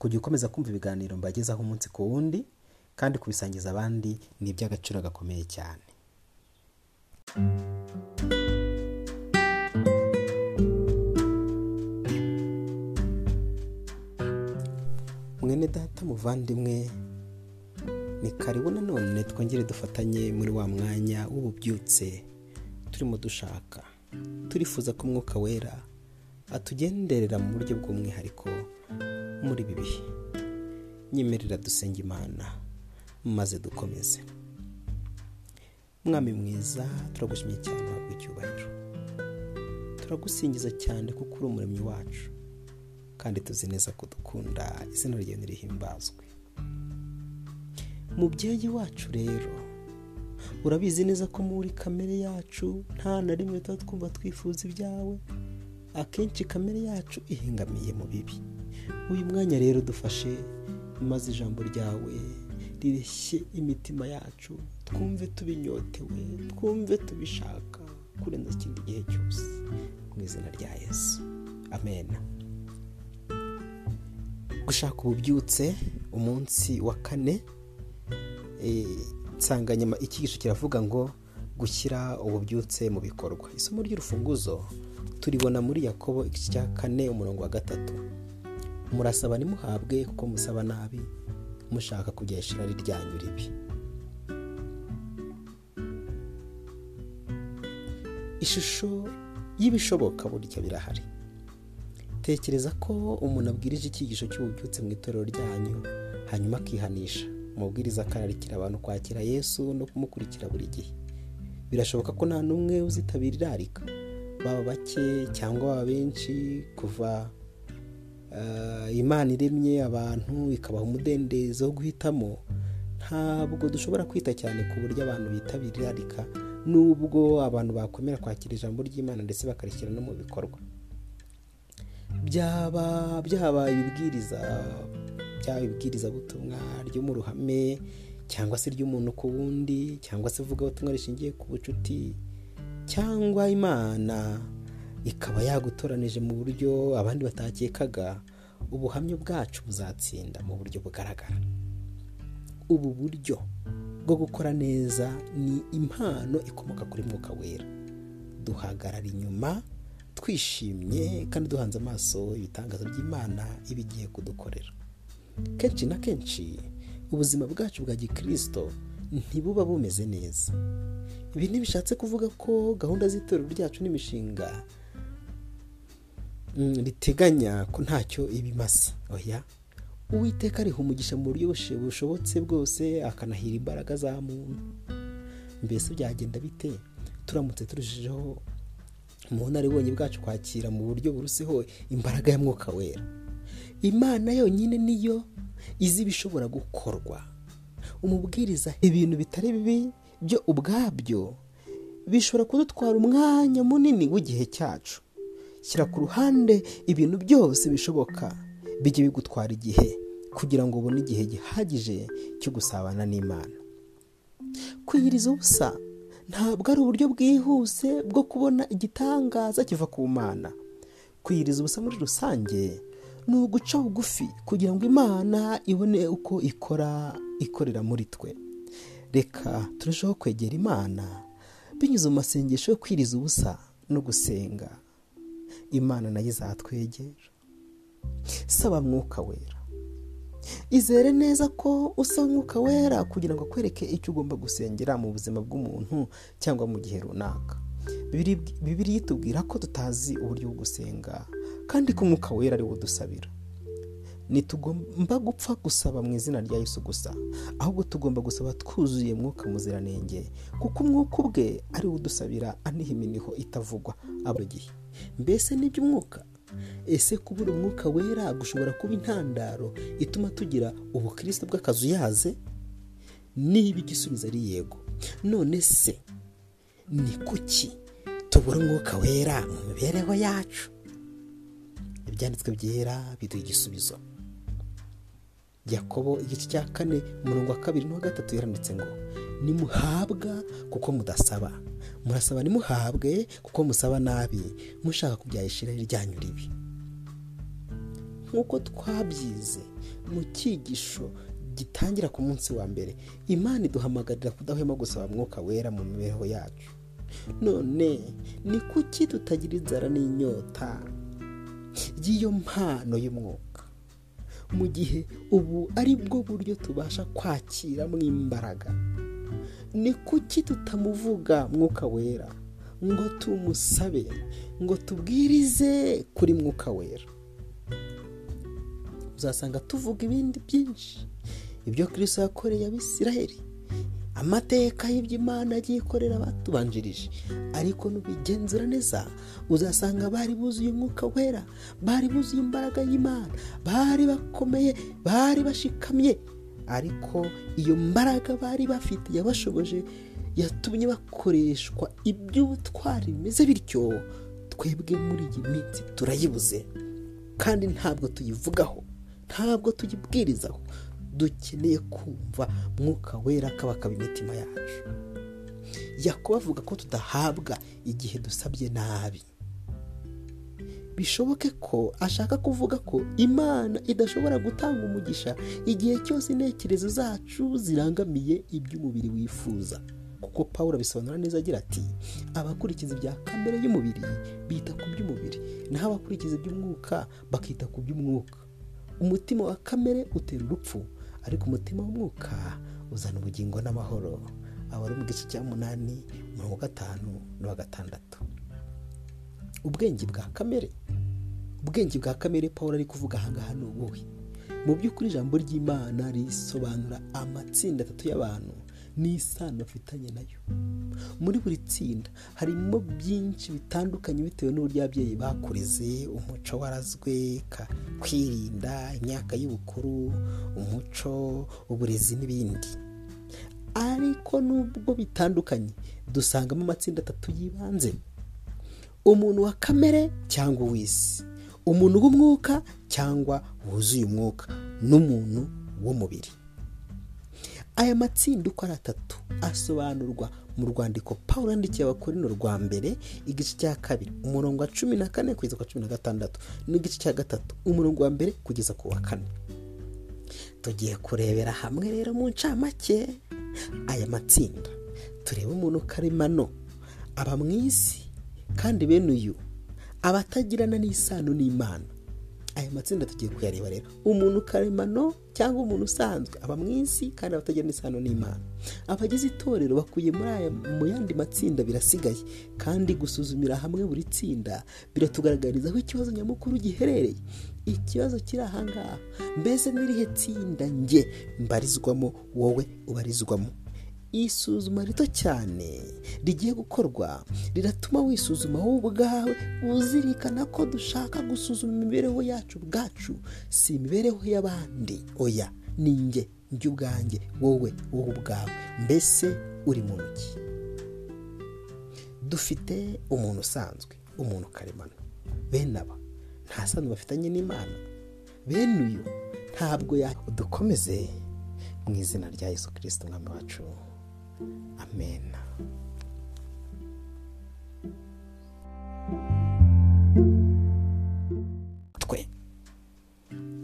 kujya ukomeza kumva ibiganiro mbagezaho umunsi ku wundi kandi kubisangiza abandi ni iby'agaciro gakomeye cyane. Mwene data muvandimwe ni karibu nanone twongere dufatanye muri wa mwanya w'ububyutse turimo dushaka. Turifuza ko umwuka wera atugenderera mu buryo bw'umwihariko muri ibi bihe. Nyemerera dusenga imana maze dukomeze. Mwami mwiza turagushimye cyane wabwa icyubahiro. Turagusingiza cyane kuko uri umuremyi wacu kandi tuzi neza ko dukunda izina ryawe nirihimbazwe mubyeyi wacu rero urabizi neza ko muri kamere yacu nta na rimwe tuba twumva twifuza ibyawe. Akenshi kamere yacu ihingamiye mu bibi. Uyu mwanya rero dufashe maze ijambo ryawe rireshye imitima yacu twumve tubinyotewe twumve tubishaka kurenza ikindi gihe cyose mu izina rya yesu. Amen. Gushaka ububyutse umunsi wa kane nsanganyama icyigisho kiravuga ngo gushyira ububyutse mu bikorwa. Isomo ry'urufunguzo turibona muri yakobo igice cya kane umurongo wa gatatu. Murasaba ntimuhabwe kuko musaba nabi mushaka kugesha irari ryanyu ribi. Ishusho y'ibishoboka burya birahari. Tekereza ko umuntu abwirije icyigisho cy'ububyutse mu itorero ryanyu hanyuma akihanisha. Umubwiriza akararikira abantu kwakira yesu no kumukurikira buri gihe. Birashoboka ko nta n'umwe uzitabira irarika. Baba bake cyangwa baba benshi kuva imana iremye abantu ikabaha umudendezo wo guhitamo ntabwo dushobora kwita cyane ku buryo abantu bitabira irarika nubwo abantu bakwemera kwakira ijambo ry'imana ndetse bakarishyira no mu bikorwa. Byaba byaba ibibwiriza byaba ibibwirizabutumwa ryo mu ruhame cyangwa se ry'umuntu ku wundi cyangwa se ivugabutumwa rishingiye ku bucuti cyangwa imana ikaba yagutoranije mu buryo abandi batakekaga ubuhamya bwacu buzatsinda mu buryo bugaragara. Ubu buryo bwo gukora neza ni impano ikomoka kuri mwuka wera. Duhagarara inyuma twishimye kandi duhanze amaso ibitangazo by'imana iba igiye kudukorera. Kenshi na kenshi ubuzima bwacu bwa gikirisito ntibuba bumeze neza. Ibi ntibishatse kuvuga ko gahunda z'itorero ryacu n'imishinga riteganya ko ntacyo ibimasa. Oya uwiteka ariha umugisha mu buryo bushobotse bwose akanahira imbaraga za muntu. Mbese byagenda bite? Turamutse turushijeho mu bunararibonye bwacu kwakira mu buryo buruseho imbaraga ya mwuka wera. Imana yonyine niyo izi ibishobora gukorwa. Umubwiriza ibintu bitari bibi byo ubwabyo bishobora kudutwara umwanya munini w'igihe cyacu. Shyira ku ruhande ibintu byose bishoboka bijye bigutwara igihe kugira ngo ubone igihe gihagije cyo gusabana n'imana. Kwiyiriza ubusa ntabwo ari uburyo bwihuse bwo kubona igitangaza kiva ku mana. Kwiyiriza ubusa muri rusange ni uguca bugufi kugira ngo imana ibone uko ikora ikorera muri twe. Reka turusheho kwegera imana binyuze mu masengesho yo kwiriza ubusa no gusenga. Imana na yo izatwegera. Saba mwuka wera. Izere neza ko usaba umwuka wera kugira ngo akwereke icyo ugomba gusengera mu buzima bw'umuntu cyangwa mu gihe runaka. Bibiri yitubwira ko tutazi uburyo bwo gusenga kandi ko umwuka wera ari wo dusabira ntitugomba gupfa gusaba mu izina rya Yesu gusa. Ahubwo tugomba gusaba twuzuye mwuka muziranenge kuko umwuka ubwe ari wo udusabira aniha iminiho itavugwa abo gihe. Mbese n'iby'umwuka ese kubura umwuka wera gushobora kuba intandaro ituma tugira ubukristo bw'akazuyaze niba igisubizo ari yego. None se ni kuki tubura umwuka wera mu mibereho yacu? Ibyanditswe byera biduha igisubizo. Yakobo igice cya kane umurongo wa kabiri n'uwa gatatu yaranditse ngo nimuhabwa kuko mudasaba. Murasaba nimuhabwe kuko musaba nabi. Mushaka kubyayishira ryanyu ribi. Nk'uko twabyize mu cyigisho gitangira ku munsi wa mbere imana iduhamagarira kudahwema gusaba mwuka wera mu mibereho yacu. None ni kuki tutagira inzara n'inyota ry'iyo mpano y'umwuka? Mu gihe ubu ari bwo buryo tubasha kwakiramo imbaraga. Ni kuki tutamuvuga mwuka wera? Ngo tumusabe ngo tubwirize kuri mwuka wera. Uzasanga tuvuga ibindi byinshi. Ibyo kirisito yakoreye abisiraheli amateka y'ibyo imana yagiye ikorera abatubanjirije. Ariko nubigenzura neza uzasanga bari buzuye umwuka wera bari buzuye imbaraga y'imana bari bakomeye bari bashikamye. Ariko iyo mbaraga bari bafite yabashoboje yatumye bakoreshwa iby'ubutwari bimeze bityo twebwe muri iyi minsi turayibuze. Kandi ntabwo tuyivugaho ntabwo tuyibwirizaho. Dukeneye kumva mwuka wera akabakaba imitima yacu. Yakobo avuga ko tudahabwa igihe dusabye nabi. Bishoboke ko ashaka kuvuga ko imana idashobora gutanga umugisha igihe cyose intekerezo zacu zirangamiye iby'umubiri wifuza. Kuko paul abisobanura neza agira ati abakurikiza ibya kamere y'umubiri bita ku by'umubiri naho abakurikiza iby'umwuka bakita ku by'umwuka. Umutima wa kamere utera urupfu ariko umutima w'umwuka uzana ubugingo n'amahoro. Aba ari mu gice cya munani mirongo gatanu n'uwa gatandatu. Ubwenge bwa kamere. Ubwenge bwa kamere paul ari kuvuga ahangaha ni ubuhe? Mu by'ukuri ijambo ry'imana risobanura amatsinda atatu y'abantu. N'isano bafitanye na yo. Muri buri tsinda harimo byinshi bitandukanye bitewe n'uburyo ababyeyi bakurize umuco warazwe kwirinda imyaka y'ubukuru umuco uburezi n'ibindi. Ariko nubwo bitandukanye dusangamo amatsinda atatu y'ibanze. Umuntu wa kamere cyangwa uw'isi umuntu w'umwuka cyangwa wuzuye umwuka n'umuntu w'umubiri. Aya matsinda uko ari atatu asobanurwa mu rwandiko paul yandikiye abakorino rwa mbere igice cya kabiri umurongo wa cumi na kane kugeza ku wa cumi na gatandatu n'igice cya gatatu umurongo wa mbere kugeza ku wa kane. Tugiye kurebera hamwe rero mu ncamake aya matsinda. Turebe umuntu karemano aba mu isi kandi bene uyu abatagirana n'isano n'imana. Aya matsinda tugiye kuyareba rero. Umuntu karemano cyangwa umuntu usanzwe aba mu isi kandi abatagirana n'isano n'imana. Abagize itorero bakuye mu yandi matsinda birasigaye. Kandi gusuzumira hamwe buri tsinda biratugaragariza aho ikibazo nyamukuru giherereye. Ikibazo kiri ahangaha mbese n'irihe tsinda nge? Mbarizwamo wowe ubarizwamo. Isuzuma rito cyane rigiye gukorwa riratuma wisuzuma wowe ubwawe uzirikana ko dushaka gusuzuma imibereho yacu ubwacu. Si imibereho y'abandi. Oya ni nge njye ubwanjye wowe wowe ubwawe. Mbese uri mu ntoki dufite umuntu usanzwe umuntu karemano. Bene aba nta sano bafitanye n'imana. Bene uyu ntabwo dukomeze mu izina rya Yesu kirisito umwami wacu. Amen. Twe.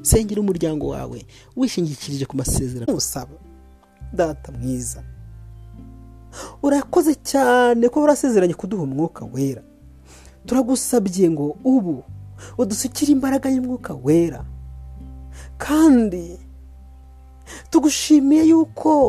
Sengera umuryango wawe wishingikirije ku masezerano. Usaba data mwiza. Urakoze cyane ko urasezeranye kuduha umwuka wera. Turagusabye ngo ubu udusukire imbaraga y'umwuka wera. Kandi tugushimiye yuko